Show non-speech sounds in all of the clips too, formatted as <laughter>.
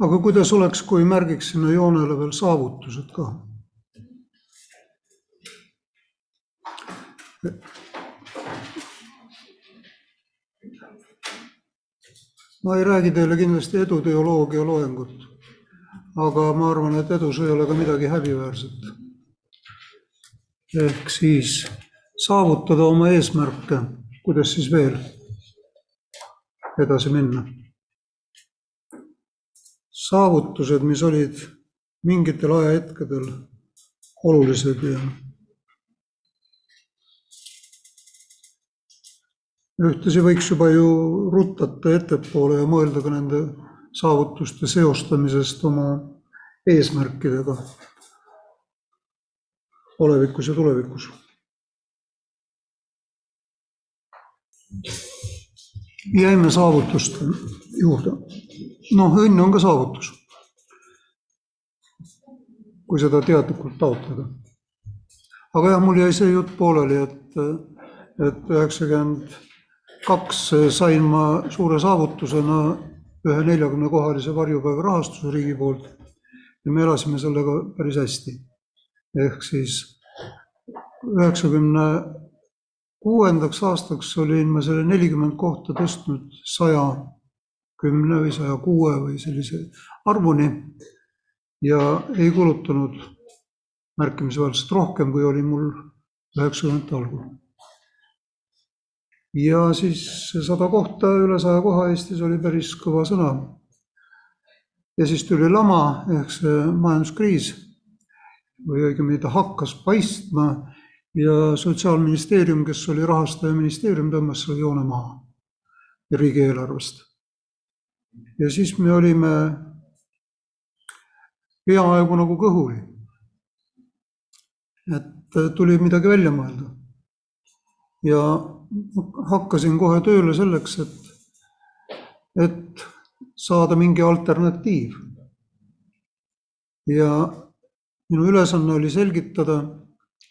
aga kuidas oleks, kui märgiks sinna joonele veel saavutused ka? ma ei räägi teile kindlasti eduteoloogia loengut, aga ma arvan, et edus ei ole ka midagi häbiväärset. ehk siis saavutada oma eesmärke, kuidas siis veel edasi minna. Saavutused, mis olid mingitel ajahetkedel olulised ja ühtlasi võiks juba ju ruttata ettepoole ja mõelda ka nende saavutuste seostamisest oma eesmärkidega olevikus ja tulevikus. jäime saavutuste juurde. Noh, õnn on ka saavutus. kui seda teadlikult taotleda. aga jah, mul jäi see jutt pooleli, et, et üheksakümmend kaks sain ma suure saavutusena ühe neljakümne kohalise varjupaiga rahastuse riigi poolt ja me elasime sellega päris hästi. ehk siis üheksakümne kuuendaks aastaks olin ma selle nelikümmend kohta tõstnud saja kümne või saja kuue või sellise arvuni ja ei kulutanud märkimisväärselt rohkem, kui oli mul üheksakümnendate algul ja siis sada kohta, üle saja koha Eestis oli päris kõva sõna. ja siis tuli lama ehk see majanduskriis või õigemini ta hakkas paistma ja Sotsiaalministeerium, kes oli rahastajaministeerium, tõmbas selle joone maha riigieelarvest. Ja siis me olime peaaegu nagu kõhuli. et tuli midagi välja mõelda. ja hakkasin kohe tööle selleks, et, et saada mingi alternatiiv. ja minu ülesanne oli selgitada,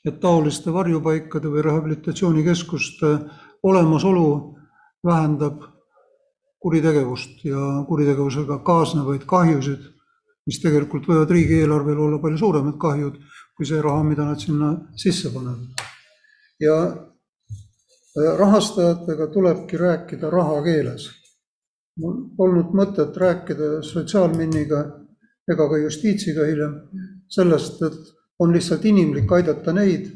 et taoliste varjupaikade või rehabilitatsioonikeskuste olemasolu vähendab kuritegevust ja kuritegevusega kaasnevaid kahjusid, mis tegelikult võivad riigieelarvel olla palju suuremad kahjud kui see raha, mida nad sinna sisse panevad. ja rahastajatega tulebki rääkida rahakeeles. mul polnud mõtet rääkida sotsiaalminniga ega ka justiitsiga hiljem sellest, et on lihtsalt inimlik aidata neid,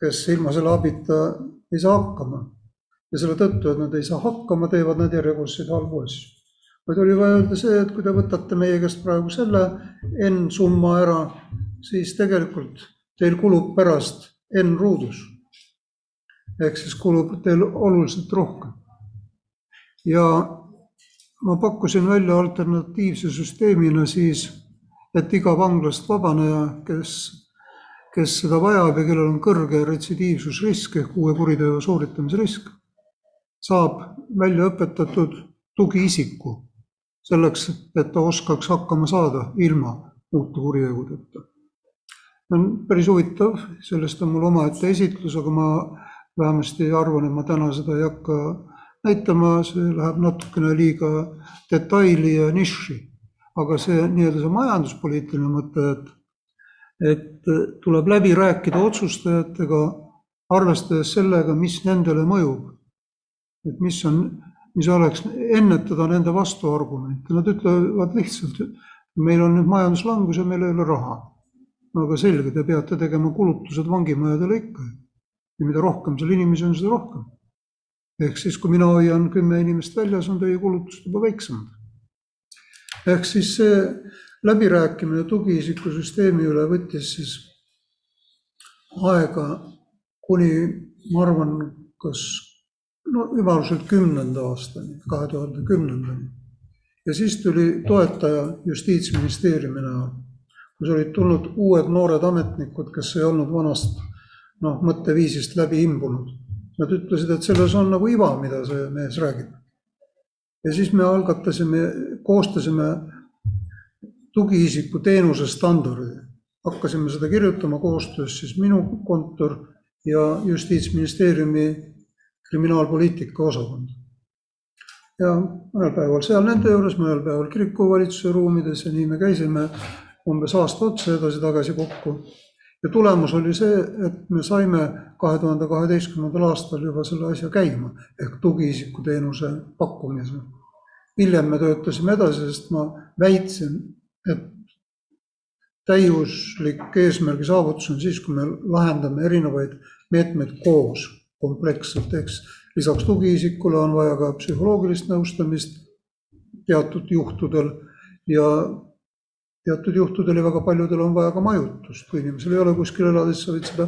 kes ilma selle abita ei saa hakkama. Ja selle tõttu, et nad ei saa hakkama, teevad nad järjekordseid halbu asju. vaid oli vaja öelda see, et kui te võtate meie käest praegu selle N summa ära, siis tegelikult teil kulub pärast N ruudus ehk siis kulub teil oluliselt rohkem. ja ma pakkusin välja alternatiivse süsteemina siis, et iga vanglast vabaneja, kes, kes seda vajab ja kellel on kõrge retsidiivsusrisk ehk uue kuriteo sooritamise risk, saab välja õpetatud tugiisiku selleks, et ta oskaks hakkama saada ilma uute kuritegudeta. see on päris huvitav, sellest on mul omaette esitlus, aga ma vähemasti arvan, et ma täna seda ei hakka näitama, see läheb natukene liiga detaili ja nišši. aga see nii-öelda see majanduspoliitiline mõte, et, et tuleb läbi rääkida otsustajatega, arvestades sellega, mis nendele mõjub. Et mis on, mis oleks, ennetada nende vastuargumente, nad ütlevad lihtsalt, meil on nüüd majanduslangus ja meil ei ole raha. no aga selge, te peate tegema kulutused vangimajadele ikka ja mida rohkem seal inimesi on, seda rohkem. ehk siis, kui mina hoian kümme inimest väljas, on teie kulutused juba väiksemad. ehk siis see läbirääkimine tugiisikusüsteemi üle võttis siis aega kuni, ma arvan, kas no ümarguselt kümnenda aastani, kahe tuhande kümnendani. ja siis tuli toetaja justiitsministeeriumi näol, kus olid tulnud uued noored ametnikud, kes ei olnud vanast noh, mõtteviisist läbi imbunud. Nad ütlesid, et selles on nagu iva, mida see mees räägib. ja siis me algatasime, koostasime tugiisiku teenuse standardi. hakkasime seda kirjutama koostöös siis minu kontor ja Justiitsministeeriumi kriminaalpoliitika osakond. ja mõnel päeval seal nende juures, mõnel päeval kirikuvalitsuse ruumides ja nii me käisime umbes aasta otsa edasi-tagasi kokku. ja tulemus oli see, et me saime kahe tuhande kaheteistkümnendal aastal juba selle asja käima ehk tugiisikuteenuse pakkumise. hiljem me töötasime edasi, sest ma väitsin, et täiuslik eesmärgi saavutus on siis, kui me lahendame erinevaid meetmeid koos, kompleksselt, eks lisaks tugiisikule on vaja ka psühholoogilist nõustamist teatud juhtudel ja teatud juhtudel ja väga paljudel on vaja ka majutust, kui inimesel ei ole kuskil elada, siis sa võid seda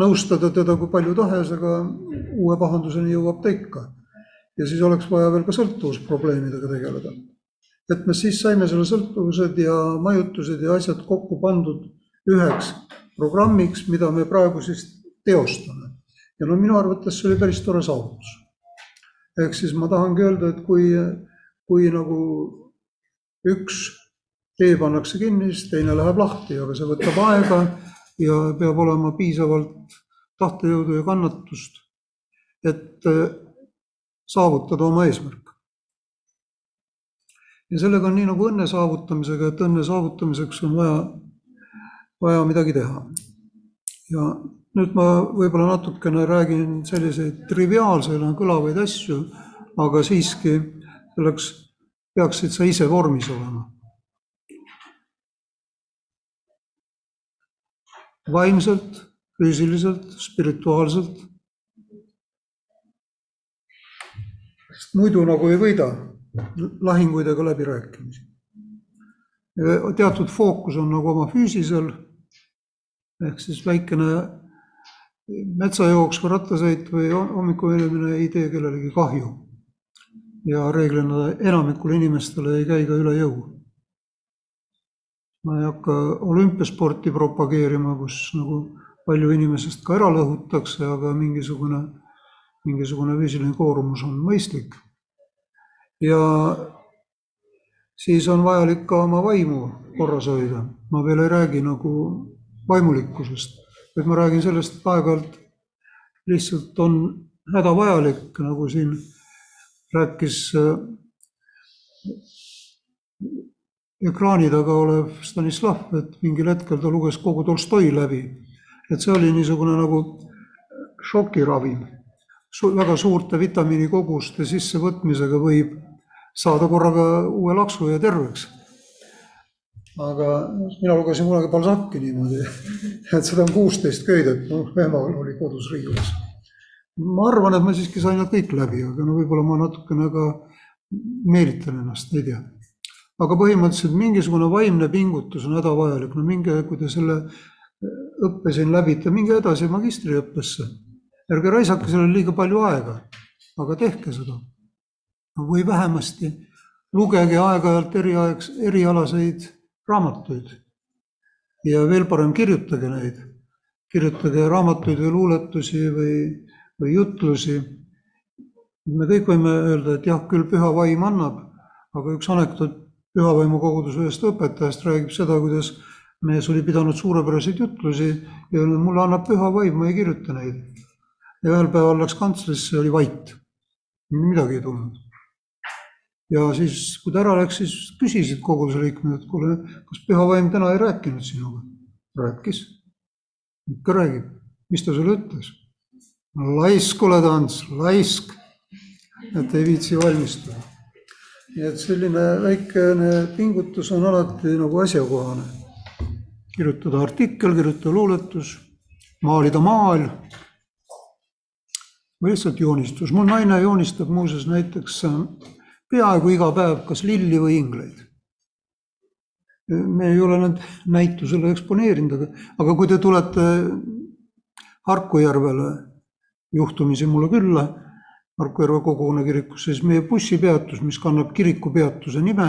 nõustada teda kui palju tahes, aga uue pahanduseni jõuab ta ikka. ja siis oleks vaja veel ka sõltuvusprobleemidega tegeleda. et me siis saime selle sõltuvused ja majutused ja asjad kokku pandud üheks programmiks, mida me praegu siis teostame ja no minu arvates see oli päris tore saavutus. ehk siis ma tahangi öelda, et kui, kui nagu üks tee pannakse kinni, siis teine läheb lahti, aga see võtab aega ja peab olema piisavalt tahtejõudu ja kannatust, et äh, saavutada oma eesmärk. ja sellega on nii nagu õnne saavutamisega, et õnne saavutamiseks on vaja, vaja midagi teha. ja nüüd ma võib-olla natukene räägin selliseid triviaalseid kõlavaid asju, aga siiski selleks peaksid sa ise vormis olema. vaimselt, füüsiliselt, spirituaalselt. sest muidu nagu ei võida lahinguid ega läbirääkimisi. teatud fookus on nagu oma füüsisel ehk siis väikene metsajooks või rattasõit või hommikuveelemine ei tee kellelegi kahju. ja reeglina enamikule inimestele ei käi ka üle jõu. ma ei hakka olümpiasporti propageerima, kus nagu palju inimesest ka ära lõhutakse, aga mingisugune, mingisugune füüsiline koormus on mõistlik. ja siis on vajalik ka oma vaimu korras hoida. ma veel ei räägi nagu vaimulikkusest et ma räägin sellest, et aeg-ajalt lihtsalt on hädavajalik, nagu siin rääkis äh, ekraani taga olev Stanislav, et mingil hetkel ta luges kogu Tolstoi läbi. et see oli niisugune nagu šokiravim Su. väga suurte vitamiinikoguste sissevõtmisega võib saada korraga uue laksu ja terveks aga mina lugesin kunagi Balzac'i niimoodi, et seda on kuusteist köidet, noh, emal oli kodus riiulis. ma arvan, et ma siiski sain nad kõik läbi, aga no võib-olla ma natukene ka meelitan ennast, ei tea. aga põhimõtteliselt mingisugune vaimne pingutus on hädavajalik, no minge, kui te selle õppe siin läbite, minge edasi magistriõppesse. ärge raisake sellele liiga palju aega, aga tehke seda. või vähemasti lugege aeg-ajalt eriaegs, erialaseid raamatuid. ja veel parem, kirjutage neid. kirjutage raamatuid või luuletusi või, või jutlusi. me kõik võime öelda, et jah, küll püha vaim annab, aga üks anekdoot pühavaimu koguduse ühest õpetajast räägib seda, kuidas mees oli pidanud suurepäraseid jutlusi ja mulle annab püha vaim, ma ei kirjuta neid. ja ühel päeval läks kantslisse, oli vait. midagi ei tulnud ja siis, kui ta ära läks, siis küsisid koguduse liikmed, et kuule, kas püha vaim täna ei rääkinud sinuga? rääkis. ikka räägib. mis ta sulle ütles? laisk oled, Ants, laisk. et ei viitsi valmistuda. nii et selline väikene pingutus on alati nagu asjakohane. kirjutada artikkel, kirjutada luuletus, maalida maal või lihtsalt joonistus. mul naine joonistab muuseas näiteks peaaegu iga päev kas lilli või ingleid. me ei ole nad näitusele eksponeerinud, aga, aga kui te tulete Harku järvele juhtumisi mulle külla, Harku järve kogukonna kirikusse, siis meie bussipeatus, mis kannab kirikupeatuse nime,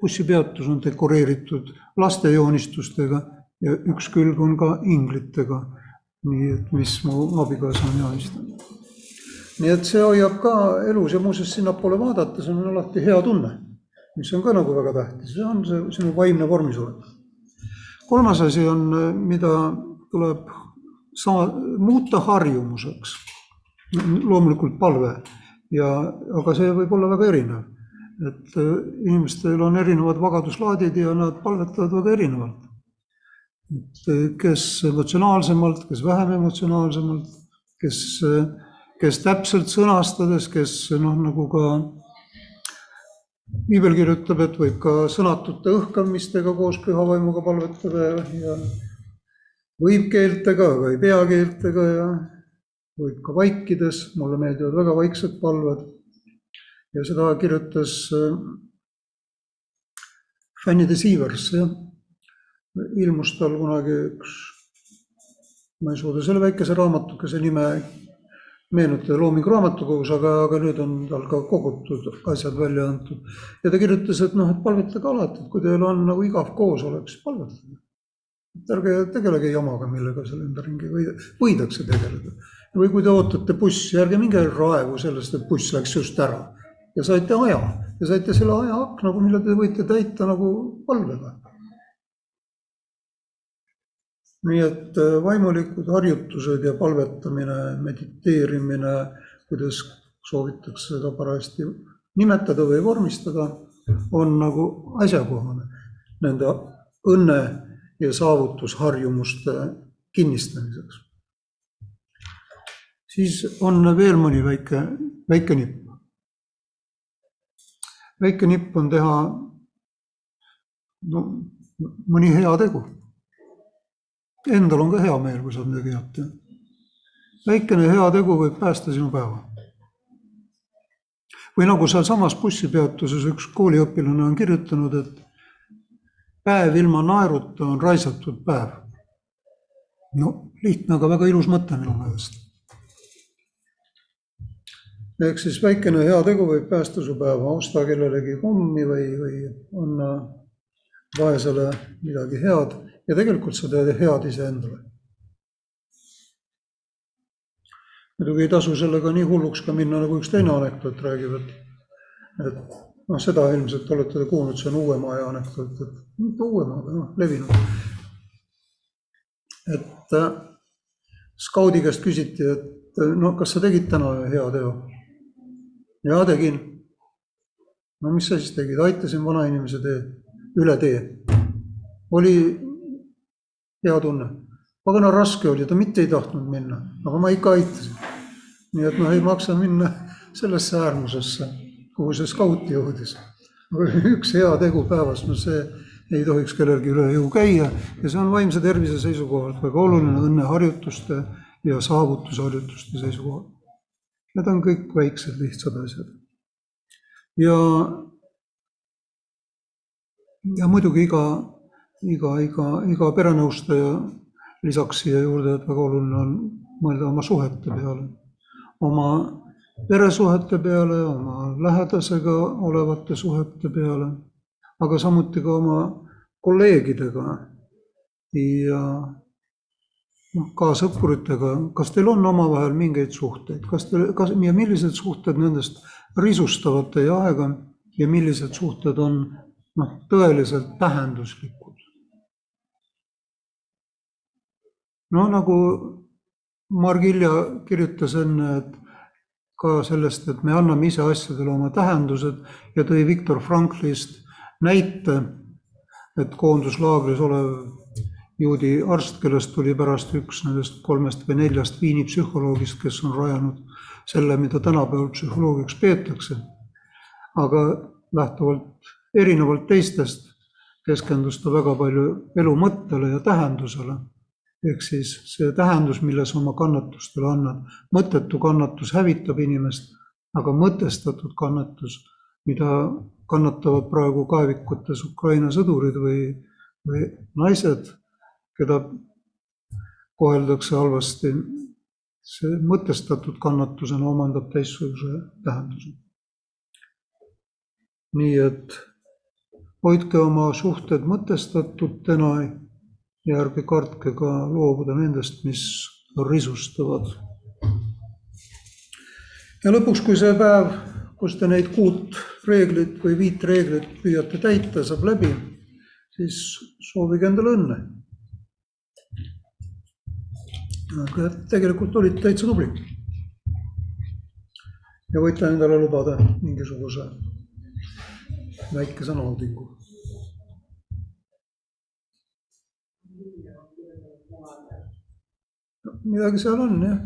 bussipeatus on dekoreeritud lastejoonistustega ja üks külg on ka inglitega. nii et mis mu abikaasa on joonistanud nii et see hoiab ka elus ja muuseas sinnapoole vaadates on alati hea tunne, mis on ka nagu väga tähtis, see on see sinu vaimne vormis olek. kolmas asi on, mida tuleb sama, muuta harjumuseks. loomulikult palve, ja, aga see võib olla väga erinev. et äh, inimestel on erinevad vagaduslaadid ja nad palvetavad väga erinevalt. et äh, kes emotsionaalsemalt, kes vähem emotsionaalsemalt, kes, kes täpselt sõnastades, kes noh, nagu ka piibel kirjutab, et võib ka sõnatute õhkamistega koos püha vaimuga palvetada ja, võib keeltega, aga ei pea keeltega ja võib ka vaikides, mulle meeldivad väga vaiksed palved. ja seda kirjutas äh, fännide Siivers, jah. ilmus tal kunagi üks, ma ei suuda selle väikese raamatukese nime meenutada Loomingu Raamatukogus, aga, aga nüüd on tal ka kogutud asjad välja antud. ja ta kirjutas, et noh, et palvetage alati, et kui teil on nagu igav koosolek, siis palvetage. ärge tegelege jamaga, millega seal ümberringi või võidakse tegeleda. või kui te ootate bussi, ärge minge raevu sellest, et buss läks just ära ja saite aja ja saite selle aja akna, mille te võite täita nagu palvega nii et äh, vaimulikud harjutused ja palvetamine, mediteerimine, kuidas soovitakse seda parajasti nimetada või vormistada, on nagu asjakohane nende õnne ja saavutusharjumuste kinnistamiseks. siis on veel mõni väike, väike nipp. väike nipp on teha no, mõni hea tegu endal on ka hea meel, kui saad midagi head teha. väikene heategu võib päästa sinu päeva. või nagu sealsamas bussipeatuses üks kooliõpilane on kirjutanud, et päev ilma naeruta on raisatud päev. no lihtne, aga väga ilus mõte minu meelest. ehk siis väikene heategu võib päästa su päeva, osta kellelegi kommi või, või anna vaesele midagi head ja tegelikult sa teed head iseendale. muidugi ei tasu sellega nii hulluks ka minna, nagu üks teine anekdoot räägib, et, et noh, seda ilmselt olete te kuulnud, see on uuema aja anekdoot, et mitte uuema, aga noh, levinud. et äh, skaudi käest küsiti, et no kas sa tegid täna ühe hea teo? ja tegin. no mis sa siis tegid, aitasin vanainimese tee, üle tee. oli hea tunne. pagana raske oli, ta mitte ei tahtnud minna, aga ma ikka aitasin. nii et noh, ei maksa minna sellesse äärmusesse, kuhu see skaut jõudis. aga üks hea tegu päevas, no see ei tohiks kellelgi üle jõu käia ja see on vaimse tervise seisukohalt väga oluline õnneharjutuste ja saavutusharjutuste seisukohalt. Need on kõik väiksed lihtsad asjad. ja, ja muidugi iga iga, iga, iga perenõustaja lisaks siia juurde, et väga oluline on mõelda oma suhete peale, oma peresuhete peale, oma lähedasega olevate suhete peale, aga samuti ka oma kolleegidega ja noh, ka sõpritega, kas teil on omavahel mingeid suhteid, kas te, kas ja millised suhted nendest risustavad teie aega ja millised suhted on noh, tõeliselt tähenduslikud? No nagu Margilja kirjutas enne, et ka sellest, et me anname ise asjadele oma tähendused ja tõi Viktor Franklist näite, et koonduslaagris olev juudi arst, kellest tuli pärast üks nendest kolmest või neljast Viini psühholoogist, kes on rajanud selle, mida tänapäeval psühholoogiaks peetakse. aga lähtuvalt, erinevalt teistest, keskendus ta väga palju elu mõttele ja tähendusele ehk siis see tähendus, mille sa oma kannatustele annad, mõttetu kannatus hävitab inimest, aga mõtestatud kannatus, mida kannatavad praegu kaevikutes Ukraina sõdurid või, või naised, keda koheldakse halvasti, see mõtestatud kannatusena omandab teistsuguse tähenduse. nii et hoidke oma suhted mõtestatutena ja ärge kartke ka loobuda nendest, mis risustavad. ja lõpuks, kui see päev, kus te neid kuut reeglit või viit reeglit püüate täita, saab läbi, siis soovige endale õnne. aga tegelikult olite täitsa tubli. ja võite endale lubada mingisuguse väikese naudingu. Midagi seal on jah.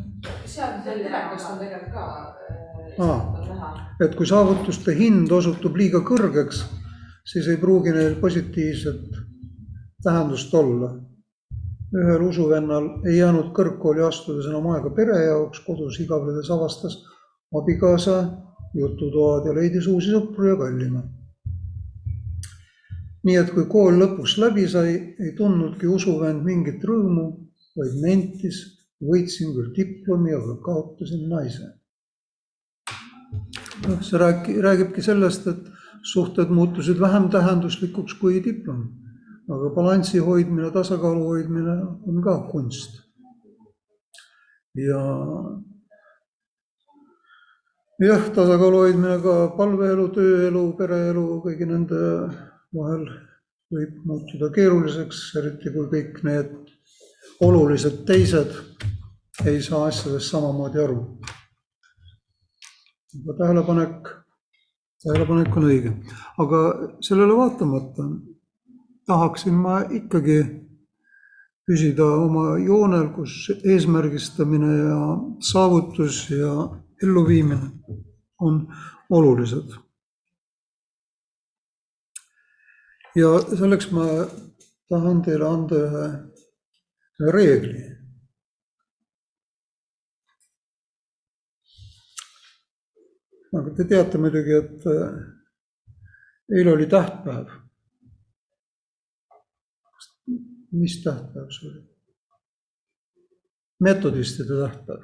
seal telekast on tegelikult ka äh, et kui saavutuste hind osutub liiga kõrgeks, siis ei pruugi neil positiivset tähendust olla. ühel usuvennal ei jäänud kõrgkooli astudes enam aega pere jaoks, kodus igavledes avastas abikaasa jututoad ja leidis uusi sõpru ja kallima. nii et kui kool lõpuks läbi sai, ei tundnudki usuvend mingit rõõmu, vaid nentis, võitsin küll diplomi, aga kaotasin naise noh, see räägi-, räägibki sellest, et suhted muutusid vähem tähenduslikuks kui diplom. aga balansi hoidmine, tasakaalu hoidmine on ka kunst. ja jah, tasakaalu hoidmine ka palveelu, tööelu, pereelu, kõigi nende vahel võib muutuda keeruliseks, eriti kui kõik need olulised teised ei saa asjadest samamoodi aru aga tähelepanek, tähelepanek on õige, aga sellele vaatamata tahaksin ma ikkagi püsida oma joonel, kus eesmärgistamine ja saavutus ja elluviimine on olulised. ja selleks ma tahan teile anda ühe, ühe reegli aga te teate muidugi, et äh, eile oli tähtpäev. mis tähtpäev see oli? metodistide tähtpäev.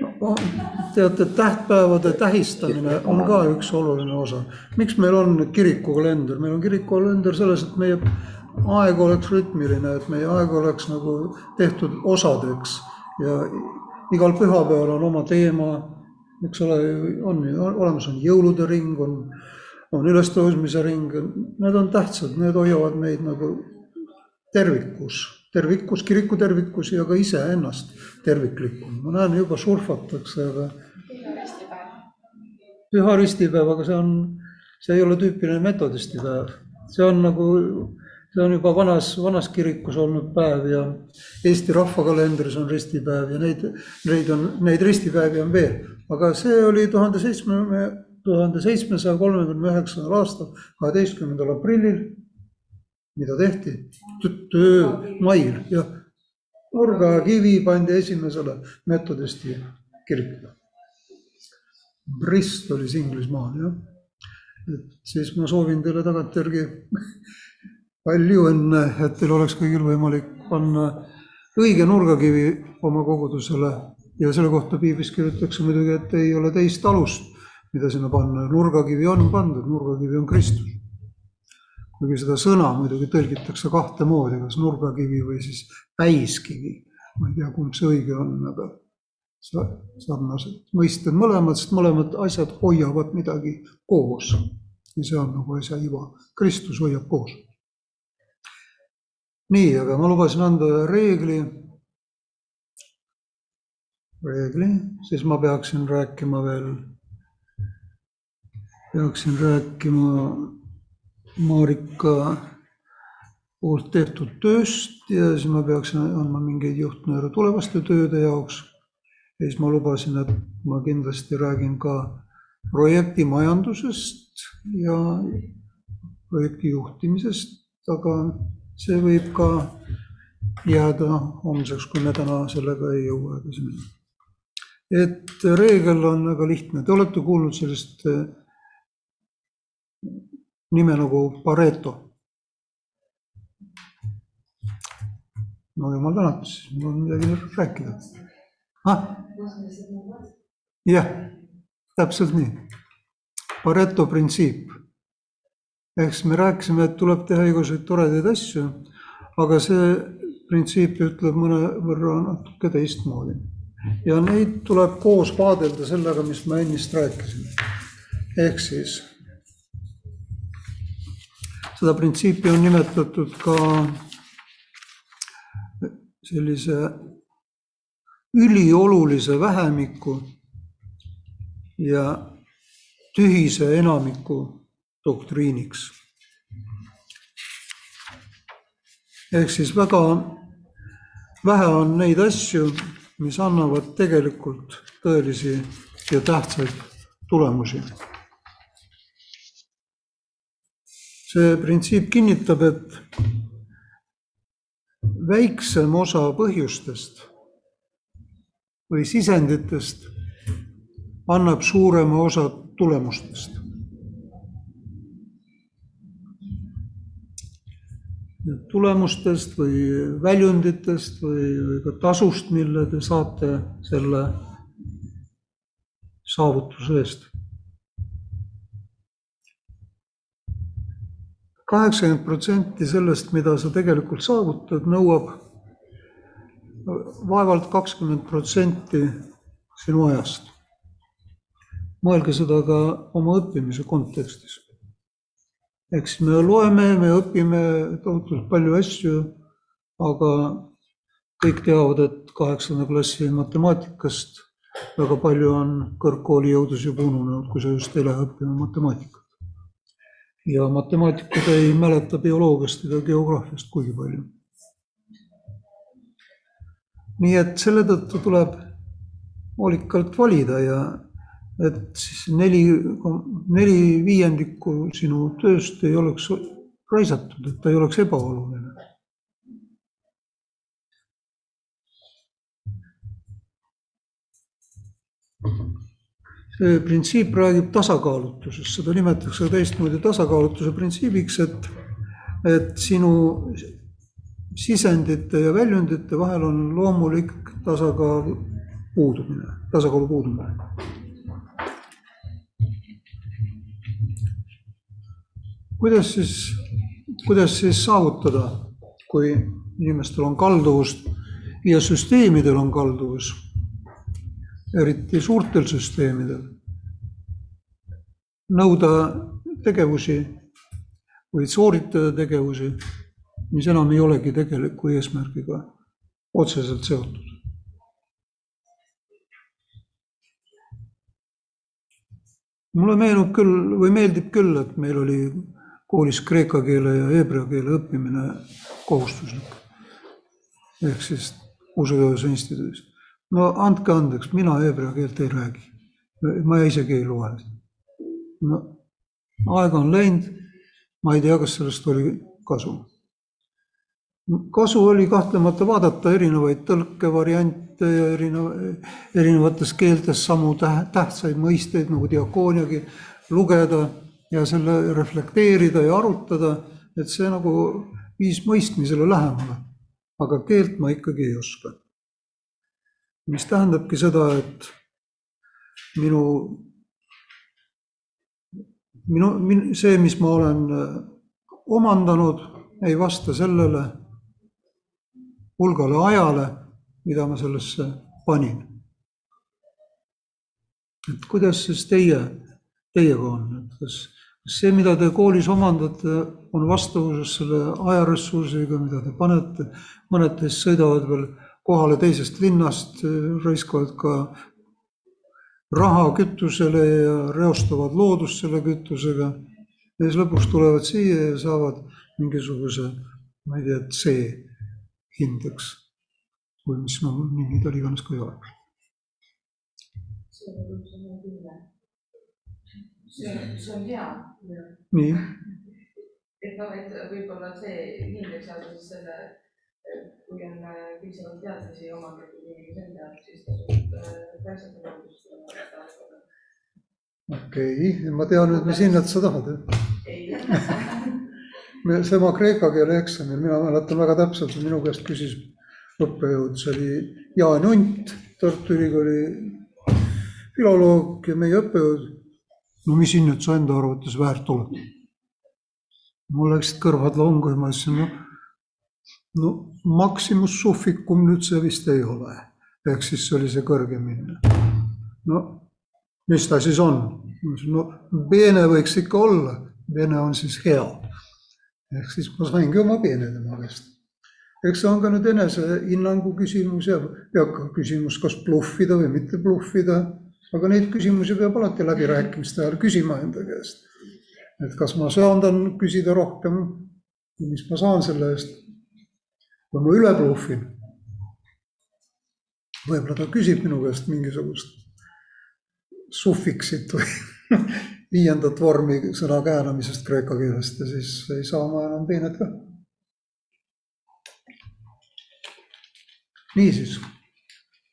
No, teate, tähtpäevade tähistamine on ka üks oluline osa. miks meil on kirikukalender, meil on kirikukalender selles, et meie aeg oleks rütmiline, et meie aeg oleks nagu tehtud osadeks. Ja igal pühapäeval on oma teema, eks ole, on ju olemas, on jõulude ring, on, on ülestõusmise ring, need on tähtsad, need hoiavad meid nagu tervikus, tervikus, kiriku tervikus ja ka iseennast terviklikuna. ma näen, juba surfatakse, aga püha ristipäev, aga see on, see ei ole tüüpiline metodistipäev, see on nagu see on juba vanas, vanas kirikus olnud päev ja Eesti rahvakalendris on ristipäev ja neid, neid on, neid ristipäevi on veel. aga see oli tuhande seitsme, tuhande seitsmesaja kolmekümne üheksandal aastal, kaheteistkümnendal aprillil. Mida tehti? töö mail ja nurgakivi pandi esimesele metodisti kirikule. Bristolis Inglismaal jah. et siis ma soovin teile tagantjärgi palju õnne, et teil oleks kõigil võimalik panna õige nurgakivi oma kogudusele ja selle kohta piiblis kirjutatakse muidugi, et ei ole teist alust, mida sinna panna, nurgakivi on pandud, nurgakivi on Kristus. Kuigi seda sõna muidugi tõlgitakse kahte moodi, kas nurgakivi või siis päiskivi, ma ei tea, kumb see õige on, aga sa- sarnased mõisted mõlemad, sest mõlemad asjad hoiavad midagi koos. ja see on nagu asja iva, Kristus hoiab koos nii, aga ma lubasin anda ühe reegli. reegli, siis ma peaksin rääkima veel, peaksin rääkima Marika poolt tehtud tööst ja siis ma peaksin andma mingeid juhtnööre tulevaste tööde jaoks. ja siis ma lubasin, et ma kindlasti räägin ka projekti majandusest ja projekti juhtimisest, aga see võib ka jääda homseks, kui me täna sellega ei jõua edasi minna. et reegel on väga lihtne, te olete kuulnud sellist eh, nime nagu Pareto. no jumal tänatud, siis mul on midagi rääkida ah?. jah, täpselt nii. Pareto printsiip ehk siis me rääkisime, et tuleb teha igasuguseid toredaid asju, aga see printsiip ütleb mõnevõrra natuke teistmoodi. ja neid tuleb koos vaadelda sellega, mis ma ennist rääkisin. ehk siis seda printsiipi on nimetatud ka sellise üliolulise vähemiku ja tühise enamiku doktriiniks. ehk siis väga vähe on neid asju, mis annavad tegelikult tõelisi ja tähtsaid tulemusi. See printsiip kinnitab, et väiksem osa põhjustest või sisenditest annab suurema osa tulemustest. tulemustest või väljunditest või, või ka tasust, mille te saate selle saavutuse eest. Kaheksakümmend protsenti sellest, mida sa tegelikult saavutad, nõuab vaevalt kakskümmend protsenti sinu ajast. mõelge seda ka oma õppimise kontekstis. siis me loeme, me õpime tohutult palju asju, aga kõik teavad, et kaheksanda klassi matemaatikast väga palju on kõrgkooli jõudes juba ununenud, kui sa just ei lähe õppima matemaatikat. Ja matemaatikud ei mäleta bioloogiast ega geograafiast kuigi palju nii et selle tõttu tuleb hoolikalt valida ja et siis neli, neli viiendikku sinu tööst ei oleks raisatud, et ta ei oleks ebaoluline. Printsiip räägib tasakaalutusest, seda nimetatakse teistmoodi tasakaalutuse printsiibiks, et, et sinu sisendite ja väljundite vahel on loomulik tasakaal puudumine, tasakaalu puudumine. kuidas siis, kuidas siis saavutada, kui inimestel on kalduvust ja süsteemidel on kalduvus, eriti suurtel süsteemidel, nõuda tegevusi või sooritada tegevusi mis enam ei olegi tegeliku eesmärgiga otseselt seotud. mulle meenub küll või meeldib küll, et meil oli koolis kreeka keele ja heebrea keele õppimine kohustuslik. ehk siis usutöös instituudis. No andke andeks, mina heebrea keelt ei räägi. ma isegi ei loe. no aega on läinud, ma ei tea, kas sellest oli kasu kasu oli kahtlemata vaadata erinevaid tõlkevariante ja erineva, erinevates keeltes samu tähtsaid mõisteid nagu diakooniagi, lugeda ja selle reflekteerida ja arutada, et see nagu viis mõistmisele lähemale. aga keelt ma ikkagi ei oska. Mis tähendabki seda, et minu, minu, see, mis ma olen omandanud, ei vasta sellele hulgale ajale, mida ma sellesse panin. et kuidas siis teie, teiega on, et kas, kas see, mida te koolis omandate, on vastavuses selle ajaressursiga, mida te panete, mõned teist sõidavad veel kohale teisest linnast, raiskavad ka raha kütusele ja reostavad loodust selle kütusega. ja siis lõpuks tulevad siia ja saavad mingisuguse, ma ei tea, C hindeks või mis no nimi tal iganes ka ei ole. see on, see on hea. nii. et noh, et võib-olla see hindeks saada siis selle, kui on äh, piisavalt teadmisi omandatud inimese enda, siis tasub pääseda loodust. okei okay., ma tean nüüd, mis hinnet sa tahad. ei <laughs> me, sama kreeka keele eksamil, mina mäletan väga täpselt, minu käest küsis õppejõud, see oli Jaan Unt, Tartu Ülikooli filoloog ja meie õppejõud. no mis hinnet sa enda arvates väärt oled? mul läksid kõrvad longu ja ma ütlesin, no, no maximus sufficum nüüd see vist ei ole. ehk siis see oli see kõrgem hinne. no mis ta siis on? no bene võiks ikka olla, bene on siis hea ehk siis ma saingi oma peene tema käest. eks see on ka nüüd enesehinnangu küsimus ja, ja ka küsimus, kas bluffida või mitte bluffida. aga neid küsimusi peab alati läbirääkimiste ajal küsima enda käest. et kas ma söandan küsida rohkem, mis ma saan selle eest. Või ma üle bluffin. võib-olla ta küsib minu käest mingisugust suffiksit või <laughs> viiendat vormi sõna käänamisest kreeka keelest ja siis ei saa ma enam peenet ka. niisiis,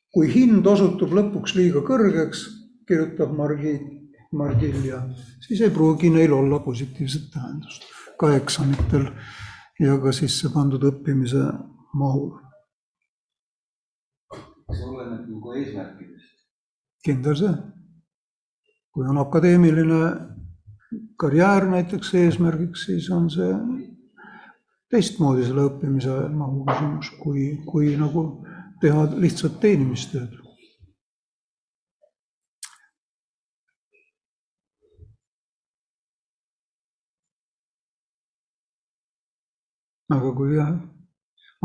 kui hind osutub lõpuks liiga kõrgeks, kirjutab Margit, Margilja, siis ei pruugi neil olla positiivset tähendust ka eksamitel ja ka sisse pandud õppimise mahul. see oleneb ka eesmärkidest. kindel see kui on akadeemiline karjäär näiteks eesmärgiks, siis on see teistmoodi selle õppimise mahu küsimus, kui, kui nagu teha lihtsalt teenimistööd. Aga kui jah,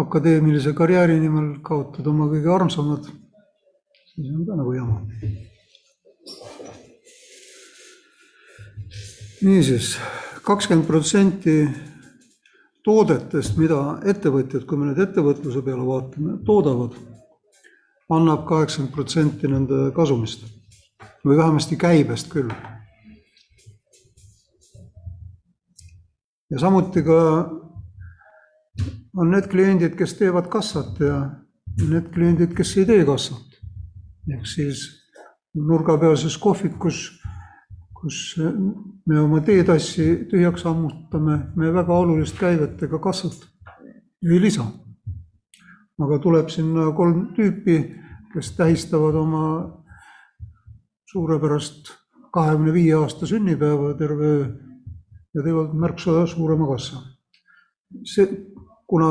akadeemilise karjääri nimel kaotad oma kõige armsamad, siis on ka nagu jama niisiis, kakskümmend protsenti toodetest, mida ettevõtjad, kui me nüüd ettevõtluse peale vaatame, toodavad, annab kaheksakümmend protsenti nende kasumist või vähemasti käibest küll. ja samuti ka on need kliendid, kes teevad kassat ja need kliendid, kes ei tee kassat. ehk siis nurgapealses kohvikus kus me oma teetassi tühjaks ammutame, me väga olulist käivet ega kassat ei lisa. aga tuleb sinna kolm tüüpi, kes tähistavad oma suurepärast kahekümne viie aasta sünnipäeva terve öö ja teevad märksa suurema kassa. see, kuna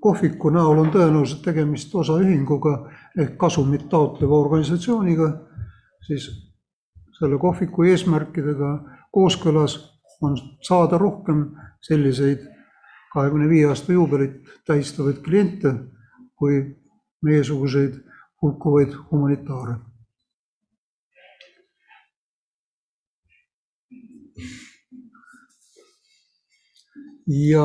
kohviku näol on tõenäoliselt tegemist osaühinguga ehk kasumit taotleva organisatsiooniga, siis selle kohviku eesmärkidega kooskõlas on saada rohkem selliseid kahekümne viie aasta juubelit tähistavaid kliente kui meiesuguseid hulkuvaid humanitaare. ja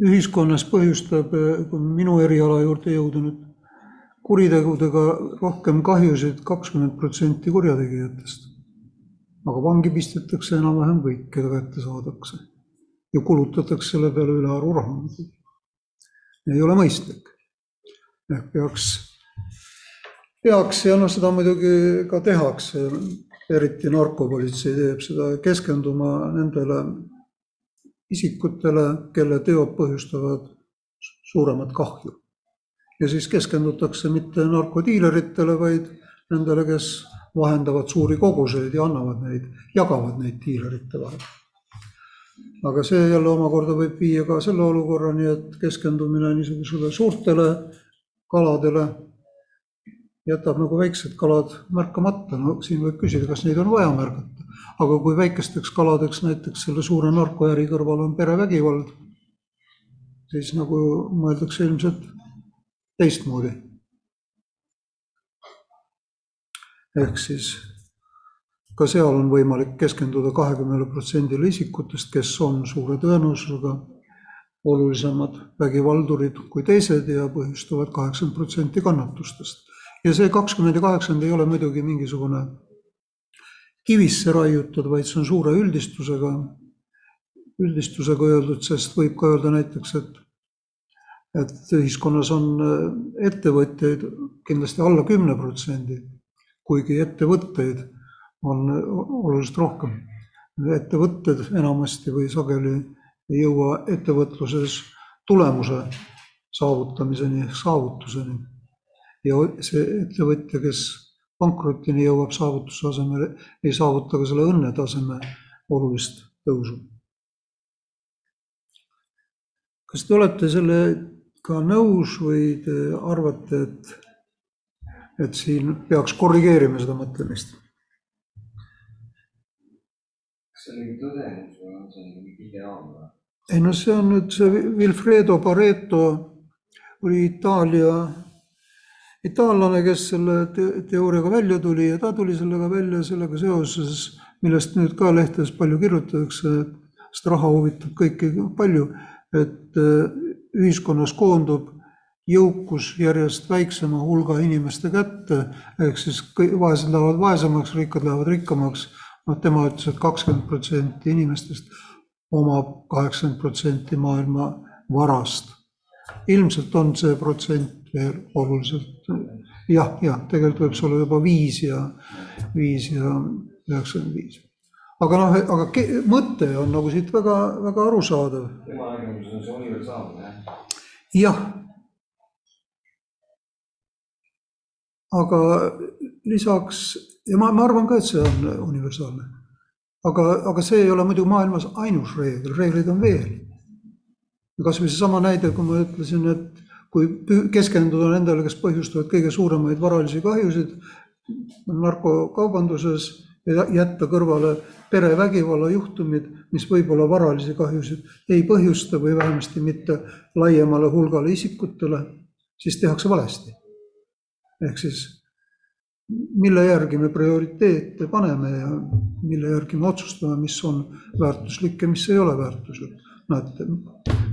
ühiskonnas põhjustab, kui minu eriala juurde jõuda nüüd kuritegudega rohkem kahjusid kakskümmend protsenti kurjategijatest. aga vangi pistetakse enam-vähem kõik, keda kätte saadakse. ja kulutatakse selle peale ülearu raha. ei ole mõistlik. ehk peaks, peaks ja noh, seda muidugi ka tehakse, eriti narkopolitsei teeb seda, keskenduma nendele isikutele, kelle teod põhjustavad suuremat kahju ja siis keskendutakse mitte narkodiileritele, vaid nendele, kes vahendavad suuri koguseid ja annavad neid, jagavad neid diilerite vahel. aga see jälle omakorda võib viia ka selle olukorrani, et keskendumine niisugusele suurtele kaladele jätab nagu väiksed kalad märkamata, no siin võib küsida, kas neid on vaja märgata. aga kui väikesteks kaladeks näiteks selle suure narkoäri kõrval on perevägivald, siis nagu mõeldakse ilmselt teistmoodi. ehk siis ka seal on võimalik keskenduda kahekümnele protsendile isikutest, kes on suure tõenäosusega olulisemad vägivaldurid kui teised ja põhjustavad kaheksakümmend protsenti kannatustest. Ja see kakskümmend ja kaheksakümmend ei ole muidugi mingisugune kivisse raiutud, vaid see on suure üldistusega, üldistusega öeldud, sest võib ka öelda näiteks, et et ühiskonnas on äh, ettevõtjaid kindlasti alla kümne protsendi, kuigi ettevõtteid on äh, oluliselt rohkem. ettevõtted enamasti või sageli ei jõua ettevõtluses tulemuse saavutamiseni ehk saavutuseni. Ja see ettevõtja, kes pankrotini jõuab saavutuse asemel, ei saavuta ka selle õnnetaseme olulist tõusu. kas te olete selle ka nõus või te arvate, et, et siin peaks korrigeerima seda mõtlemist? kas see on mingi tõdemus või on see mingi ideaal või? ei no see on nüüd see Wilfredo Pareto oli Itaalia, itaallane, kes selle te teooriaga välja tuli ja ta tuli sellega välja sellega seoses, millest nüüd ka lehtedes palju kirjutatakse, sest raha huvitab kõiki palju, et äh, ühiskonnas koondub jõukus järjest väiksema hulga inimeste kätte, ehk siis kõik vaesed lähevad vaesemaks, rikkad lähevad rikkamaks. noh, tema ütles et, kakskümmend protsenti inimestest omab kaheksakümmend protsenti maailma varast. ilmselt on see protsent veel oluliselt jah, jah, tegelikult võib see olla juba viis ja viis ja üheksakümmend viis. aga noh, aga ke- mõte on nagu siit väga, väga arusaadav. tema nägemuses on see universaalne jah. jah. aga lisaks ja ma, ma arvan ka, et see on universaalne. aga, aga see ei ole muidu maailmas ainus reegel, reegleid on veel. kasvõi seesama näide, kui ma ütlesin, et kui keskenduda nendele, kes põhjustavad kõige suuremaid varalisi kahjusid narkokaubanduses ja jätta kõrvale perevägivalla juhtumid, mis võib-olla varalisi kahjusid ei põhjusta või vähemasti mitte laiemale hulgale isikutele, siis tehakse valesti. ehk siis mille järgi me prioriteete paneme ja mille järgi me otsustame, mis on väärtuslik ja mis ei ole väärtuslik. Näete,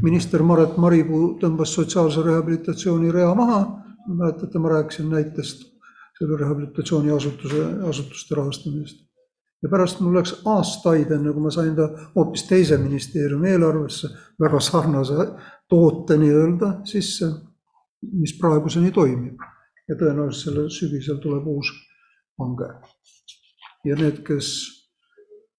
minister Maret Maripuu tõmbas sotsiaalse rehabilitatsiooni rea maha, mäletate, ma rääkisin näitest selle rehabilitatsiooniasutuse, asutuste rahastamisest. ja pärast mul läks aastaid, enne kui ma sain ta hoopis teise ministeeriumi eelarvesse, väga sarnase toote nii-öelda sisse, mis praeguseni toimib. ja tõenäoliselt sellel sügisel tuleb uus hange. ja need, kes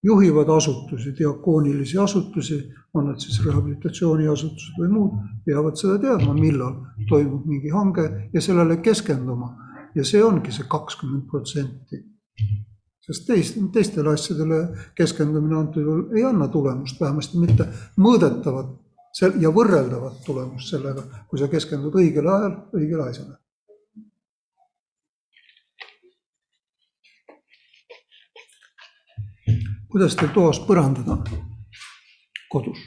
juhivad asutusi, diakoonilisi asutusi, on need siis rehabilitatsiooniasutused või muud, peavad seda teadma, millal toimub mingi hange ja sellele keskenduma. ja see ongi see kakskümmend protsenti. sest teist, teistele asjadele keskendumine antud juhul ei anna tulemust, vähemasti mitte mõõdetavat ja võrreldavat tulemust sellega, kui sa keskendud õigel ajal õigele asjale. Kuidas teil toas põrandad on? kodus?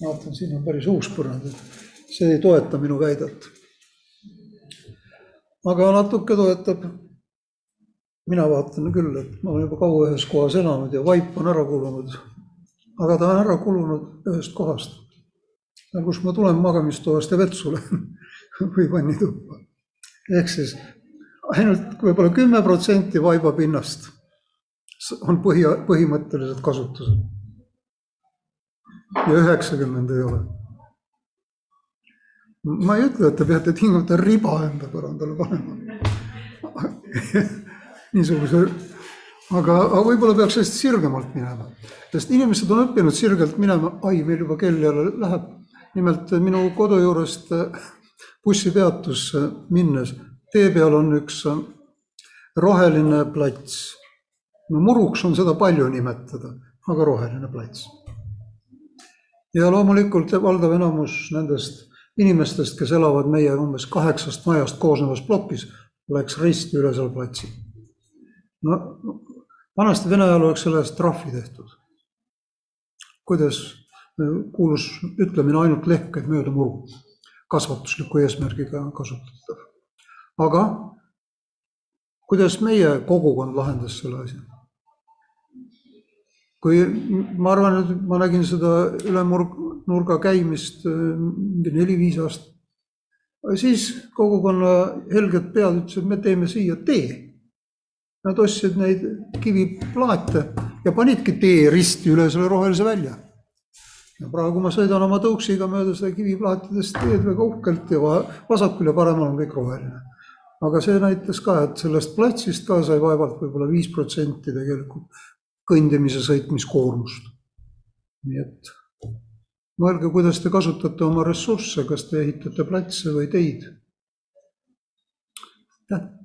vaatan, siin on päris uus põrand, et see ei toeta minu väidet. aga natuke toetab. mina vaatan küll, et ma olen juba kaua ühes kohas elanud ja vaip on ära kulunud. aga ta on ära kulunud ühest kohast. kus ma tulen magamistoast ja vetsule <laughs> või vannituppa. ehk siis ainult võib-olla kümme protsenti vaibapinnast on põhi, põhimõtteliselt kasutusel. ja üheksakümmend ei ole. ma ei ütle, et te peate tingimata riba enda põrandale panema. <laughs> niisuguse, aga, aga võib-olla peaks sellest sirgemalt minema, sest inimesed on õppinud sirgelt minema, ai, meil juba kell jälle läheb. nimelt minu kodu juurest bussipeatusse minnes tee peal on üks roheline plats. no muruks on seda palju nimetada, aga roheline plats. ja loomulikult valdav enamus nendest inimestest, kes elavad meie umbes kaheksast majast koosnevas plokis, läks risti üle seal platsi. no vanasti Vene ajal oleks selle eest trahvi tehtud. kuidas kuulus ütlemine ainult lehk käib mööda muru, kasvatusliku eesmärgiga kasutatav aga kuidas meie kogukond lahendas selle asja? kui ma arvan, et ma nägin seda üle nurga käimist mingi neli-viis aastat, siis kogukonna helged pead ütlesid, me teeme siia tee. Nad ostsid neid kiviplaate ja panidki tee risti üle selle rohelise välja. ja praegu ma sõidan oma tõuksiga mööda seda kiviplaatidest teed väga uhkelt ja vasakul ja paremal on kõik roheline aga see näitas ka, et sellest platsist ka sai vaevalt võib-olla viis protsenti tegelikult kõndimise sõitmiskoormust. nii et mõelge, kuidas te kasutate oma ressursse, kas te ehitate platse või teid. aitäh.